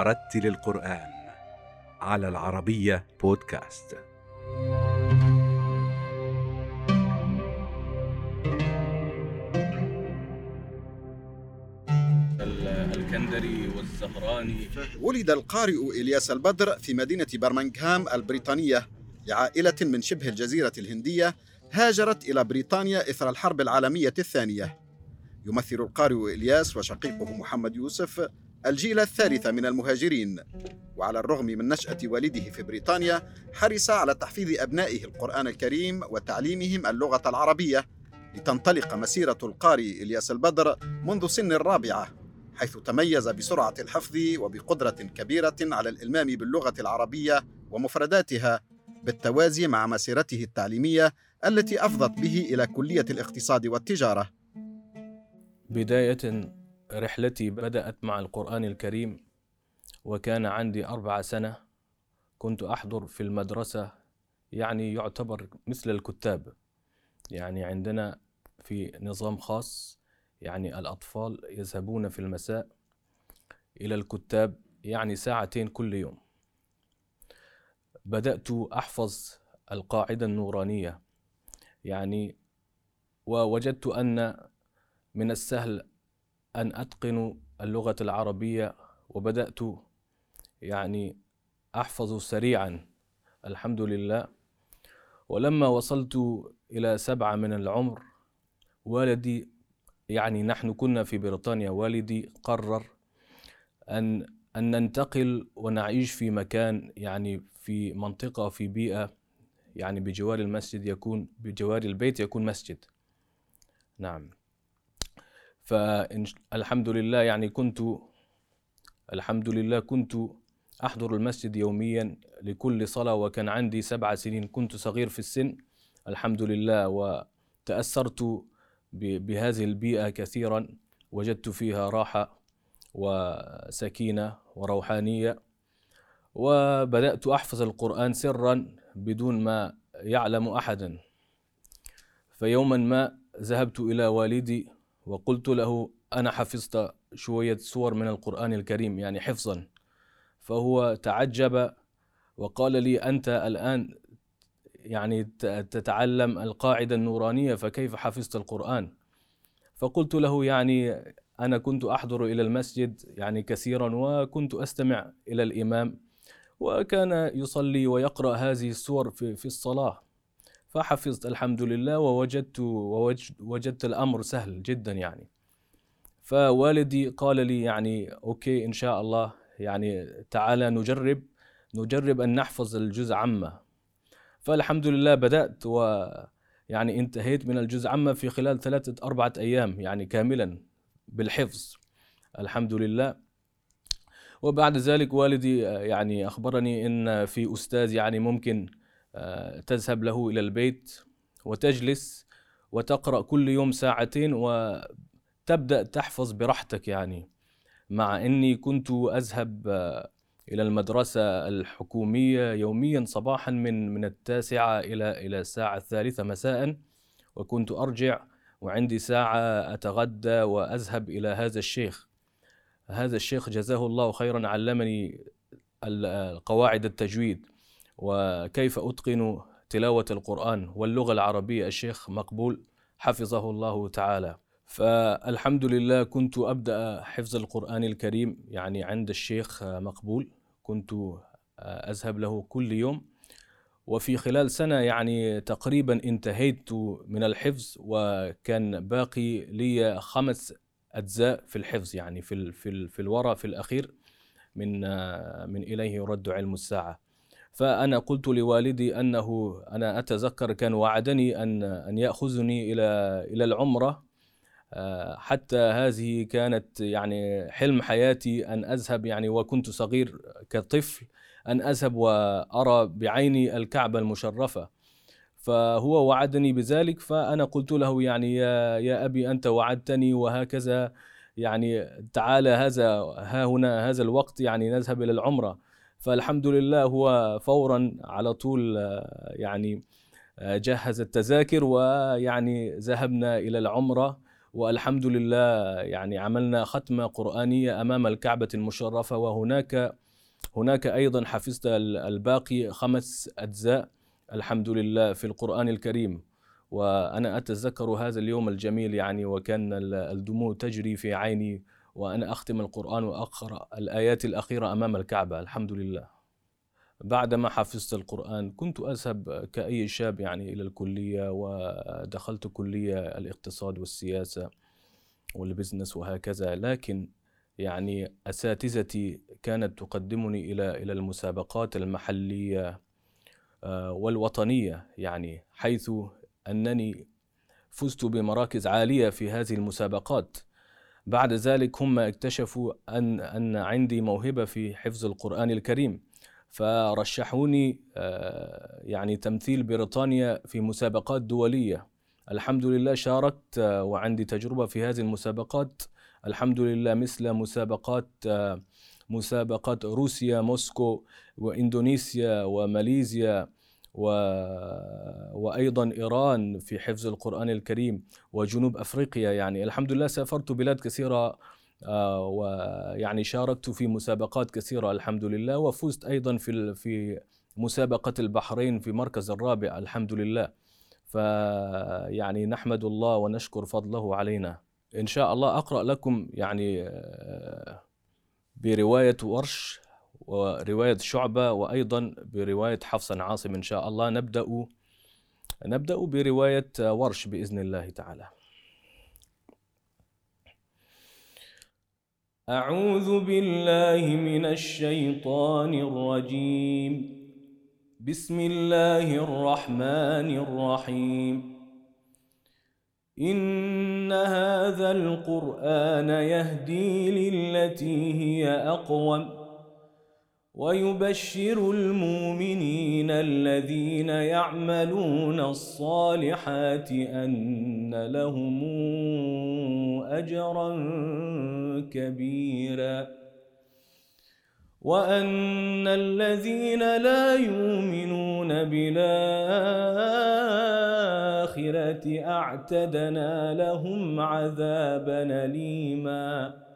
ورتل القرآن على العربية بودكاست. الكندري والزهراني ولد القارئ إلياس البدر في مدينة برمنغهام البريطانية لعائلة من شبه الجزيرة الهندية هاجرت إلى بريطانيا إثر الحرب العالمية الثانية يمثل القارئ إلياس وشقيقه محمد يوسف الجيل الثالث من المهاجرين. وعلى الرغم من نشأة والده في بريطانيا حرص على تحفيظ أبنائه القرآن الكريم وتعليمهم اللغة العربية لتنطلق مسيرة القارئ إلياس البدر منذ سن الرابعة حيث تميز بسرعة الحفظ وبقدرة كبيرة على الإلمام باللغة العربية ومفرداتها بالتوازي مع مسيرته التعليمية التي أفضت به إلى كلية الاقتصاد والتجارة. بداية رحلتي بدأت مع القرآن الكريم وكان عندي أربع سنة كنت أحضر في المدرسة يعني يعتبر مثل الكتاب. يعني عندنا في نظام خاص يعني الأطفال يذهبون في المساء إلى الكتاب يعني ساعتين كل يوم. بدأت أحفظ القاعدة النورانية يعني ووجدت أن من السهل أن أتقن اللغة العربية وبدأت يعني أحفظ سريعا. الحمد لله. ولما وصلت إلى سبعة من العمر والدي يعني نحن كنا في بريطانيا والدي قرر أن أن ننتقل ونعيش في مكان يعني في منطقة في بيئة يعني بجوار المسجد يكون بجوار البيت يكون مسجد. نعم. فالحمد لله يعني كنت الحمد لله كنت أحضر المسجد يوميا لكل صلاة وكان عندي سبع سنين كنت صغير في السن. الحمد لله وتأثرت بهذه البيئة كثيرا وجدت فيها راحة وسكينة وروحانية. وبدأت أحفظ القرآن سرا بدون ما يعلم أحدا. فيوما ما ذهبت إلى والدي وقلت له أنا حفظت شوية سور من القرآن الكريم يعني حفظا. فهو تعجب وقال لي أنت الآن يعني تتعلم القاعدة النورانية فكيف حفظت القرآن؟ فقلت له يعني أنا كنت أحضر إلى المسجد يعني كثيرا وكنت أستمع إلى الإمام وكان يصلي ويقرأ هذه السور في, الصلاة. فحفظت الحمد لله ووجدت وجدت الأمر سهل جدا يعني. فوالدي قال لي يعني okay إن شاء الله يعني تعالى نجرب نجرب أن نحفظ الجزء عامة فالحمد لله بدأت و يعني انتهيت من الجزء عامة في خلال ثلاثة أربعة أيام يعني كاملا بالحفظ. الحمد لله. وبعد ذلك والدي يعني أخبرني إن في أستاذ يعني ممكن تذهب له إلى البيت وتجلس وتقرأ كل يوم ساعتين وتبدأ تحفظ براحتك يعني. مع أني كنت أذهب آه، إلى المدرسة الحكومية يوميا صباحا من من التاسعة إلى إلى الساعة الثالثة مساء وكنت أرجع وعندي ساعة أتغدى وأذهب إلى هذا الشيخ. هذا الشيخ جزاه الله خيرا علمني قواعد التجويد. وكيف أتقن تلاوة القرآن واللغة العربية الشيخ مقبول؟ حفظه الله تعالى. فالحمد لله كنت أبدأ حفظ القرآن الكريم يعني عند الشيخ مقبول. كنت أذهب له كل يوم. وفي خلال سنة يعني تقريبا انتهيت من الحفظ وكان باقي لي خمس أجزاء في الحفظ يعني في في في الورى في الأخير من من إليه يرد علم الساعة. فأنا قلت لوالدي أنه أنا أتذكر كان وعدني أن أن يأخذني إلى إلى العمرة آه، حتى هذه كانت يعني حلم حياتي أن أذهب يعني وكنت صغير كطفل أن أذهب وأرى بعيني الكعبة المشرفة. فهو وعدني بذلك فأنا قلت له يعني يا, يا أبي أنت وعدتني وهكذا يعني تعالى هذا ها هنا هذا الوقت يعني نذهب إلى العمرة. فالحمد لله هو فورا على طول يعني جهز التذاكر ويعني ذهبنا إلى العمرة والحمد لله يعني عملنا ختمة قرآنية أمام الكعبة المشرفة وهناك هناك أيضا حفظت ال- الباقي خمس أجزاء الحمد لله في القرآن الكريم. وأنا أتذكر هذا اليوم الجميل يعني وكان ال- الدموع تجري في عيني وأنا أختم القرآن وأقرأ الآيات الأخيرة أمام الكعبة الحمد لله بعدما حفظت القرآن كنت أذهب كأي شاب يعني إلى الكلية ودخلت كلية الاقتصاد والسياسة والبزنس وهكذا لكن يعني أساتذتي كانت تقدمني إلى إلى المسابقات المحلية آه، والوطنية يعني حيث أنني فزت بمراكز عالية في هذه المسابقات. بعد ذلك هم اكتشفوا أن أن عندي موهبة في حفظ القرآن الكريم فرشحوني آه، يعني تمثيل بريطانيا في مسابقات دولية. الحمد لله شاركت آه، وعندي تجربة في هذه المسابقات. الحمد لله مثل مسابقات آه، مسابقات روسيا موسكو وإندونيسيا وماليزيا و... وأيضا إيران في حفظ القرآن الكريم وجنوب أفريقيا. يعني الحمد لله سافرت بلاد كثيرة آه، ويعني شاركت في مسابقات كثيرة الحمد لله وفزت أيضا في في مسابقة البحرين في مركز الرابع الحمد لله. فيعني نحمد الله ونشكر فضله علينا. إن شاء الله أقرأ لكم يعني آه، برواية ورش ورواية شعبة وأيضا برواية حفص عاصم إن شاء الله. نبدأ نبدأ برواية ورش بإذن الله تعالى. أعوذ بالله من الشيطان الرجيم. بسم الله الرحمن الرحيم. إن هذا القرآن يهدي للتي هي أقوم. ويبشر المؤمنين الذين يعملون الصالحات أن لهم أجرا كبيرا وأن الذين لا يؤمنون بالآخرة أعتدنا لهم عذابا أليما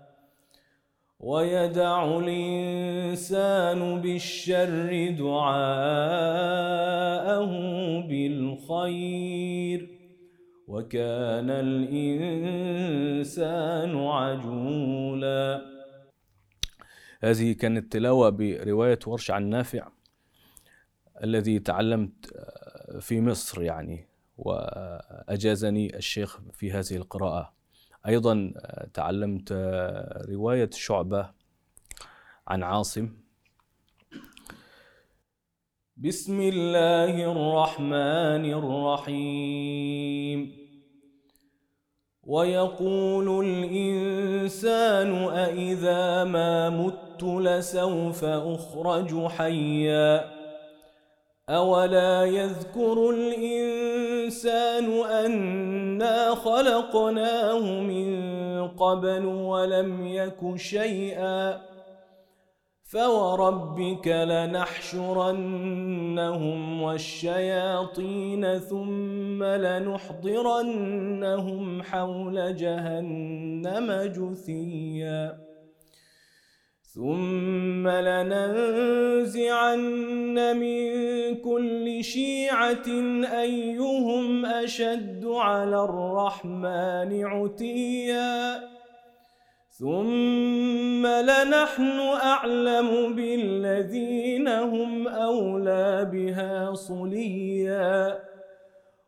ويدع الإنسان بالشر دعاءه بالخير. وكان الإنسان عجولا. هذه كانت تلاوة برواية ورش عن نافع الذي تعلمت في مصر يعني وأجازني الشيخ في هذه القراءة. أيضا تعلمت رواية شعبة عن عاصم. بسم الله الرحمن الرحيم. ويقول الإنسان أإذا ما مت لسوف أخرج حيا. أولا يذكر الإنسان أنا خلقناه من قبل ولم يك شيئا فوربك لنحشرنهم والشياطين ثم لنحضرنهم حول جهنم جثيا ثم لننزعن من كل شيعة أيهم أشد على الرحمن عتيا ثم لنحن أعلم بالذين هم أولى بها صليا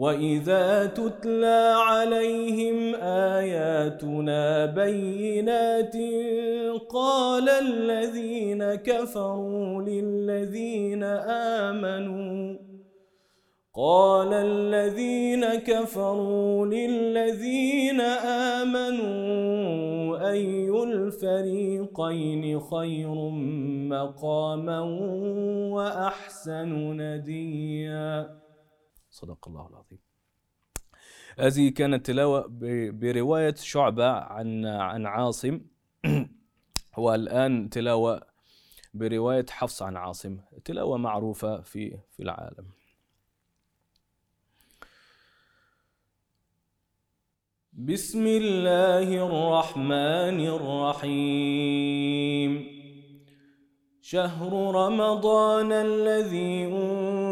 واذا تتلى عليهم اياتنا بينات قال الذين كفروا للذين امنوا قال الذين كفروا للذين امنوا أي الفريقين خير مقاما وأحسن نديا صدق الله العظيم. هذه كانت تلاوة برواية شعبة عن عن عاصم. والآن تلاوة برواية حفص عن عاصم. تلاوة معروفة في في العالم. بسم الله الرحمن الرحيم. شهر رمضان الذي أنزل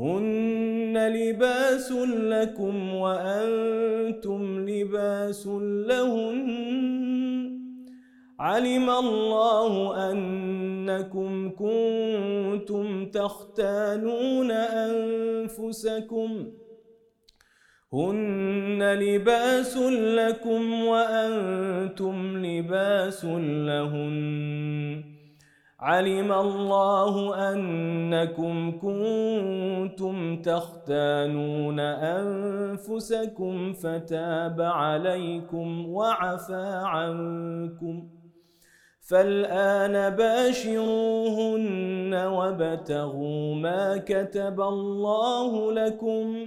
هن لباس لكم وأنتم لباس لهن. علم الله أنكم كنتم تختانون أنفسكم. هن لباس لكم وأنتم لباس لهن. علم الله أنكم كنتم تختانون أنفسكم فتاب عليكم وعفى عنكم فالآن باشروهن وابتغوا ما كتب الله لكم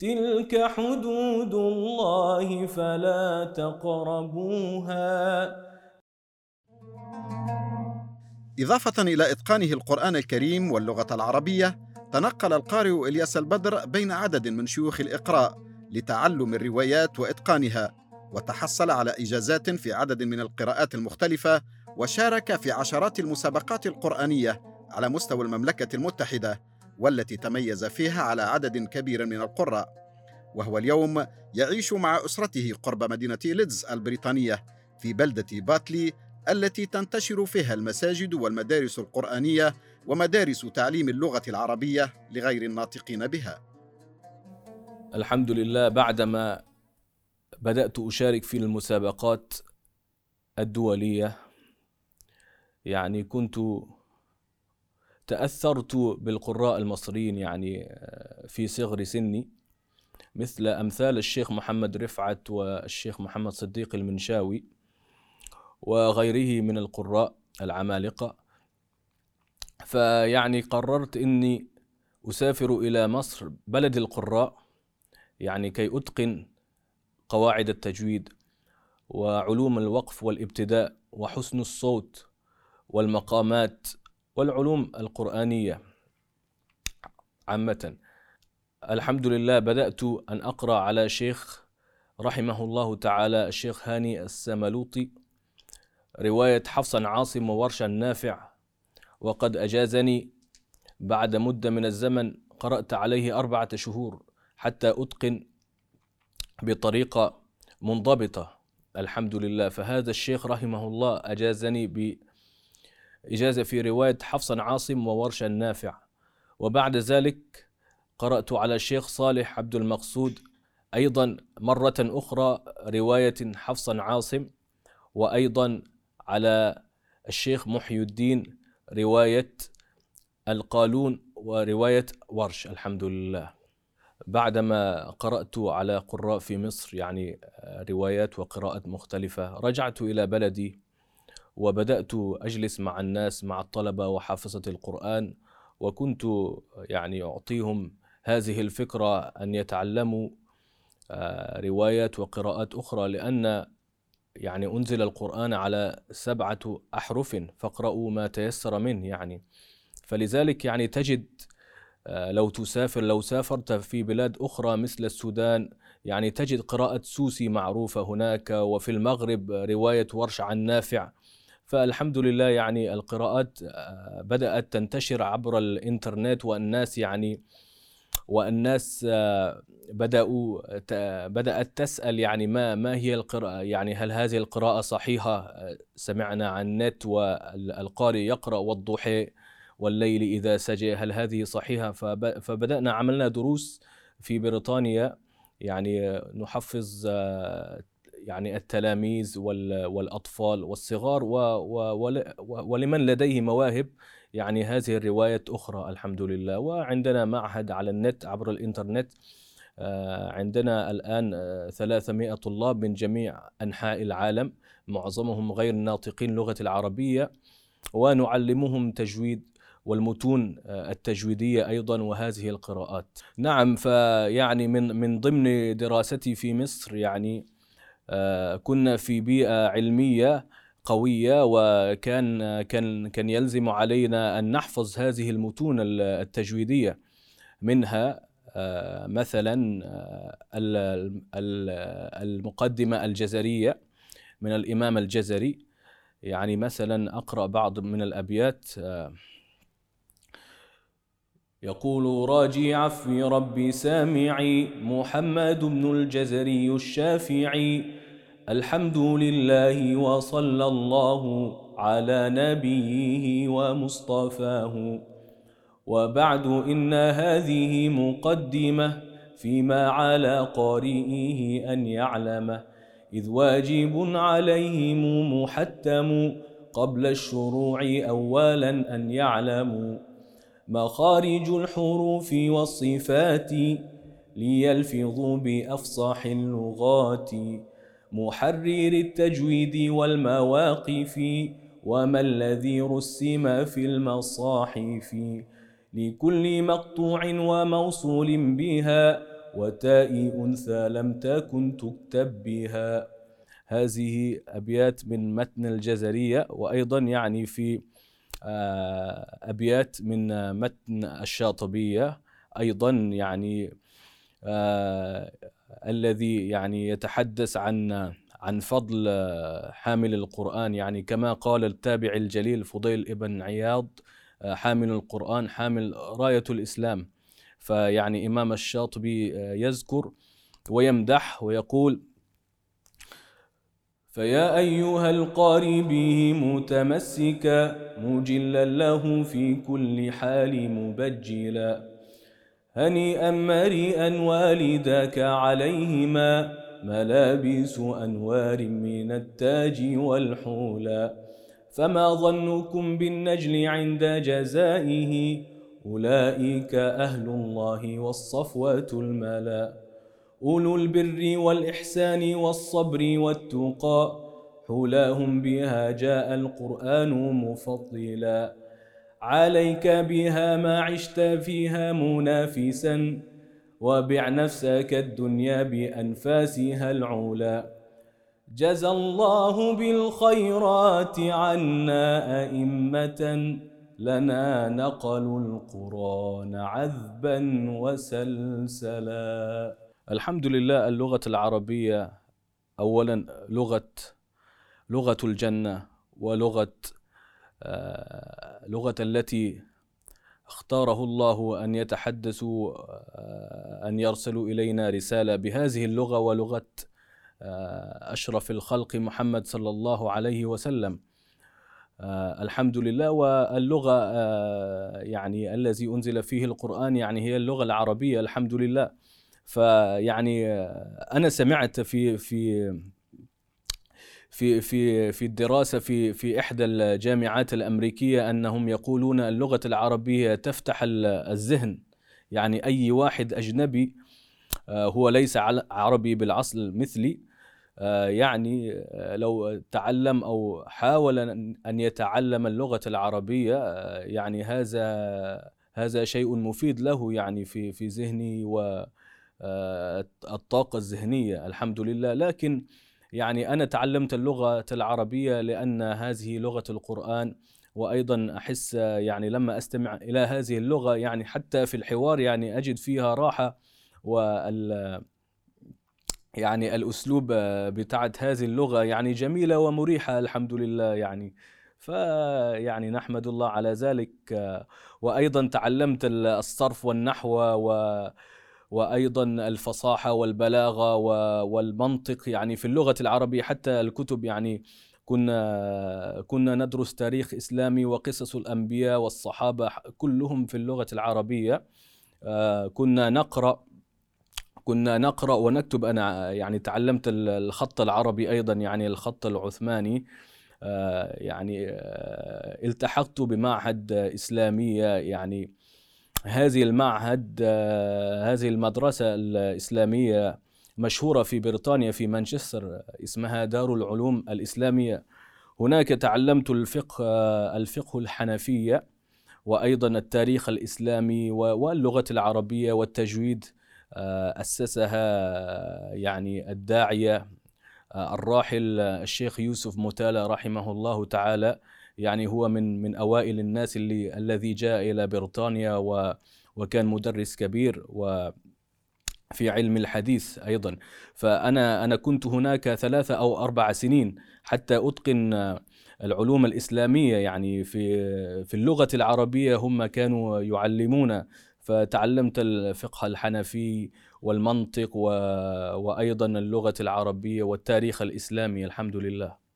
تلك حدود الله فلا تقربوها. إضافة إلى إتقانه القرآن الكريم واللغة العربية تنقل القارئ إلياس البدر بين عدد من شيوخ الإقراء لتعلم الروايات وإتقانها وتحصل على إجازات في عدد من القراءات المختلفة وشارك في عشرات المسابقات القرآنية على مستوى المملكة المتحدة. والتي تميز فيها على عدد كبير من القراء وهو اليوم يعيش مع أسرته قرب مدينة ليدز البريطانية في بلدة باتلي التي تنتشر فيها المساجد والمدارس القرآنية ومدارس تعليم اللغة العربية لغير الناطقين بها. الحمد لله بعدما بدأت أشارك في المسابقات الدولية يعني كنت تأثرت بالقراء المصريين يعني في صغر سني مثل أمثال الشيخ محمد رفعت والشيخ محمد صديق المنشاوي وغيره من القراء العمالقة. فيعني قررت إني أسافر إلى مصر بلد القراء يعني كي أتقن قواعد التجويد وعلوم الوقف والابتداء وحسن الصوت والمقامات والعلوم القرآنية. عامة الحمد لله بدأت أن أقرأ على شيخ رحمه الله تعالى الشيخ هاني السملوطي رواية حفصا عاصم وورشا نافع وقد أجازني بعد مدة من الزمن قرأت عليه أربعة شهور حتى أتقن بطريقة منضبطة. الحمد لله. فهذا الشيخ رحمه الله أجازني بإجازة في رواية حفص عاصم وورش النافع. وبعد ذلك قرأت على الشيخ صالح عبد المقصود أيضا مرة أخرى رواية حفص عاصم وأيضا على الشيخ محي الدين رواية القالون ورواية ورش الحمد لله. بعدما قرأت على قراء في مصر يعني روايات وقراءات مختلفة رجعت إلى بلدي وبدأت أجلس مع الناس مع الطلبة وحافظة القرآن وكنت يعني أعطيهم هذه الفكرة أن يتعلموا آه، روايات وقراءات أخرى لأن يعني أنزل القرآن على سبعة أحرف فاقرأوا ما تيسر منه يعني. فلذلك يعني تجد آه، لو تسافر لو سافرت في بلاد أخرى مثل السودان يعني تجد قراءة سوسي معروفة هناك وفي المغرب رواية ورش عن نافع فالحمد لله يعني القراءات آه، بدأت تنتشر عبر الإنترنت والناس يعني والناس آه، بدأوا بدأت تسأل يعني ما ما هي القراءة؟ يعني هل هذه القراءة صحيحة؟ سمعنا عن النت والقارئ يقرأ والضحى والليل إذا سجى هل هذه صحيحة؟ فبدأنا عملنا دروس في بريطانيا يعني نحفظ يعني التلاميذ والأطفال والصغار ولمن لديه مواهب. يعني هذه الروايات أخرى الحمد لله. وعندنا معهد على النت عبر الإنترنت. آه، عندنا الآن 300 طلاب من جميع أنحاء العالم. معظمهم غير ناطقين لغة العربية. ونعلمهم تجويد والمتون آه، التجويدية أيضا وهذه القراءات. نعم فيعني من من ضمن دراستي في مصر يعني آه، كنا في بيئة علمية قوية وكان كان كان يلزم علينا أن نحفظ هذه المتون التجويدية منها آه، مثلا المقدمة الجزرية من الإمام الجزري. يعني مثلا أقرأ بعض من الأبيات يقول راجي عفو ربي سامعي محمد بن الجزري الشافعي الحمد لله وصلى الله على نبيه ومصطفاه. وبعد إن هذه مقدمة فيما على قارئه أن يعلمه إذ واجب عليهم محتم قبل الشروع أولا أن يعلموا. مخارج الحروف والصفات ليلفظوا بأفصح اللغات محرر التجويد والمواقف وما الذي رسم في المصاحف لكل مقطوع وموصول بها وتاء أنثى لم تكن تكتب بها. هذه أبيات من متن الجزرية وأيضا يعني في آه، أبيات من متن الشاطبية. أيضا يعني آه الذي يعني يتحدث عن عن فضل حامل القرآن. يعني كما قال التابع الجليل فضيل ابن عياض آه، حامل القرآن حامل راية الإسلام. فيعني إمام الشاطبي آه، يذكر ويمدح ويقول فيا أيها القاري به متمسكا مجلا له في كل حال مبجلا هنيئا مريئا والداك عليهما ملابس أنوار من التاج والحولا فما ظنكم بالنجل عند جزائه أولئك أهل الله والصفوة الملا أولو البر والإحسان والصبر والتقى حولاهم بها جاء القرآن مفضلا. عليك بها ما عشت فيها منافسا وبع نفسك الدنيا بأنفاسها العلا. جزى الله بالخيرات عنا أئمة لنا نقلوا القرآن عذبا وسلسلا. الحمد لله اللغة العربية أولا لغة لغة الجنة ولغة آه، لغة التي اختاره الله أن يتحدثوا آه، أن يرسلوا إلينا رسالة بهذه اللغة ولغة آه، أشرف الخلق محمد صلى الله عليه وسلم. الحمد لله. واللغة يعني الذي أنزل فيه القرآن يعني هي اللغة العربية الحمد لله. فيعني أنا سمعت في في في في في الدراسة في في إحدى الجامعات الأمريكية أنهم يقولون اللغة العربية تفتح ال- الذهن. يعني أي واحد أجنبي آه، هو ليس عربي بالأصل مثلي آه، يعني آه، لو تعلم أو حاول أن يتعلم اللغة العربية يعني هذا هذا شيء مفيد له يعني في في ذهنه و آه، الطاقة الذهنية الحمد لله. لكن يعني أنا تعلمت اللغة العربية لأن هذه لغة القرآن وأيضا أحس يعني لما أستمع إلى هذه اللغة يعني حتى في الحوار يعني أجد فيها راحة وال يعني الأسلوب آه، بتاعت هذه اللغة يعني جميلة ومريحة الحمد لله يعني. فيعني نحمد الله على ذلك. وأيضا تعلمت ال- الصرف والنحو و وأيضا الفصاحة والبلاغة و- والمنطق يعني في اللغة العربية حتى الكتب يعني كنا كنا ندرس تاريخ إسلامي وقصص الأنبياء والصحابة كلهم في اللغة العربية. آه، كنا نقرأ كنا نقرأ ونكتب. أنا يعني تعلمت ال- الخط العربي أيضا يعني الخط العثماني. آه، يعني آه، التحقت بمعهد إسلامية يعني هذه المعهد آه، هذه المدرسة الإسلامية مشهورة في بريطانيا في مانشستر اسمها دار العلوم الإسلامية. هناك تعلمت الفقه آه، الفقه الحنفية وأيضا التاريخ الإسلامي واللغة العربية والتجويد آه، أسسها يعني الداعية الراحل الشيخ يوسف متالة رحمه الله تعالى. يعني هو من من أوائل الناس اللي الذي جاء إلى بريطانيا و وكان مدرس كبير و في علم الحديث أيضا. فأنا أنا كنت هناك ثلاثة أو أربع سنين حتى أتقن آه، العلوم الإسلامية. يعني في في اللغة العربية هم كانوا يعلمون. فتعلمت الفقه الحنفي والمنطق و... وأيضا اللغة العربية والتاريخ الإسلامي. الحمد لله.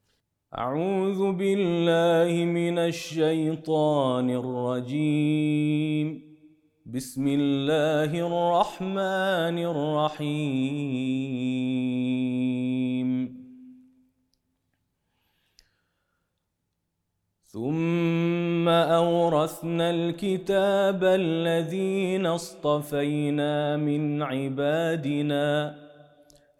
أعوذ بالله من الشيطان الرجيم. بسم الله الرحمن الرحيم. ثم أورثنا الكتاب الذين اصطفينا من عبادنا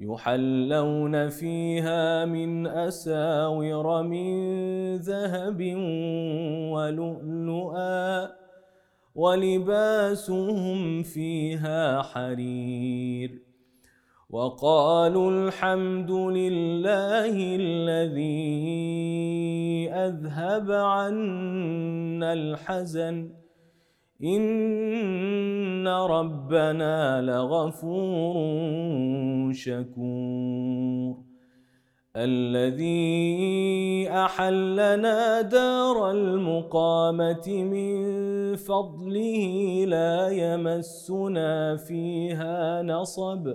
يحلون فيها من أساور من ذهب ولؤلؤا ولباسهم فيها حرير. وقالوا الحمد لله الذي أذهب عنا الحزن. إن ربنا لغفور شكور الذي أحلنا دار المقامة من فضله لا يمسنا فيها نصب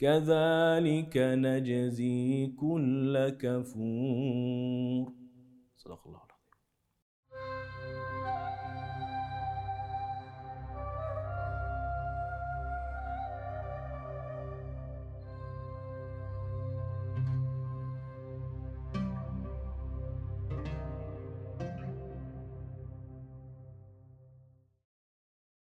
كذلك نجزي كل كفور. صدق الله